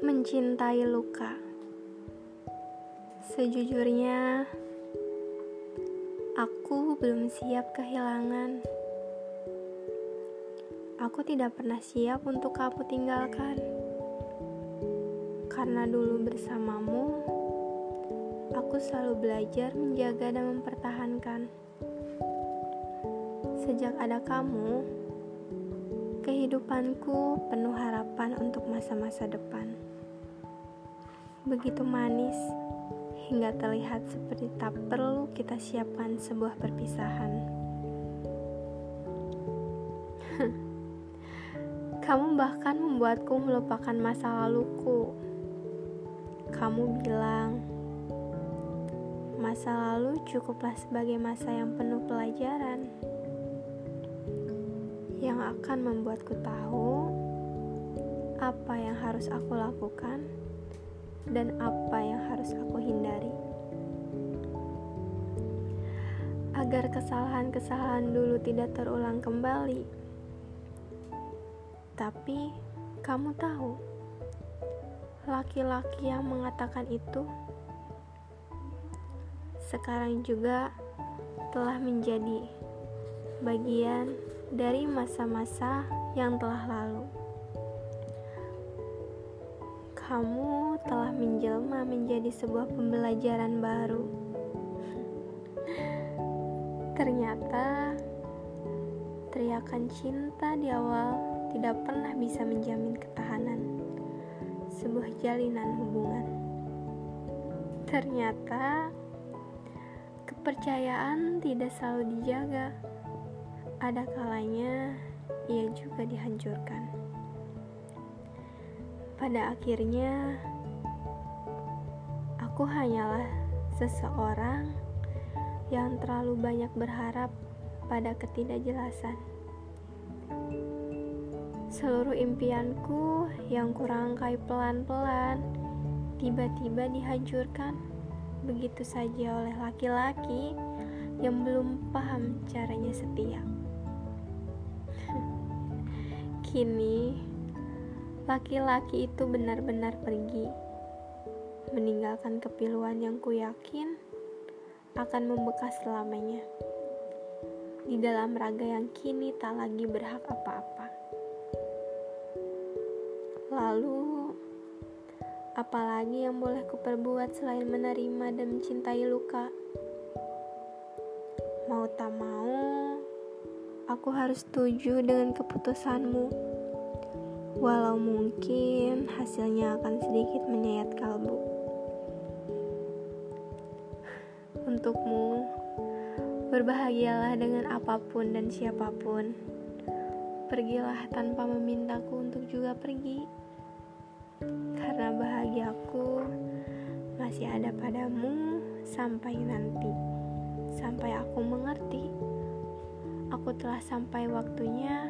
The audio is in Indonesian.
Mencintai luka. Sejujurnya, aku belum siap kehilangan. Aku tidak pernah siap untuk kamu tinggalkan. Karena dulu bersamamu, aku selalu belajar menjaga dan mempertahankan. Sejak ada kamu, kehidupanku penuh harapan untuk masa-masa depan. Begitu manis hingga terlihat seperti tak perlu kita siapkan sebuah perpisahan. Kamu bahkan membuatku melupakan masa laluku. Kamu bilang, masa lalu cukuplah sebagai masa yang penuh pelajaran yang akan membuatku tahu apa yang harus aku lakukan dan apa yang harus aku hindari. Agar kesalahan-kesalahan dulu tidak terulang kembali. Tapi kamu tahu, laki-laki yang mengatakan itu sekarang juga telah menjadi bagian dari masa-masa yang telah lalu. Kamu telah menjelma menjadi sebuah pembelajaran baru. Ternyata teriakan cinta di awal tidak pernah bisa menjamin ketahanan sebuah jalinan hubungan. Ternyata kepercayaan tidak selalu dijaga ada kalanya ia juga dihancurkan. Pada akhirnya, aku hanyalah seseorang yang terlalu banyak berharap pada ketidakjelasan. Seluruh impianku yang kurangkai pelan-pelan tiba-tiba dihancurkan begitu saja oleh laki-laki yang belum paham caranya setia. Kini, laki-laki itu benar-benar pergi, meninggalkan kepiluan yang kuyakin akan membekas selamanya di dalam raga yang kini tak lagi berhak apa-apa. Lalu, apalagi yang boleh kuperbuat selain menerima dan mencintai luka? Mau tak mau, aku harus setuju dengan keputusanmu. Walau mungkin hasilnya akan sedikit menyayat kalbu. Untukmu, berbahagialah dengan apa pun dan siapa pun. Pergilah tanpa memintaku untuk juga pergi. Karena bahagiaku masih ada padamu sampai nanti. Sampai aku mengerti aku telah sampai waktunya.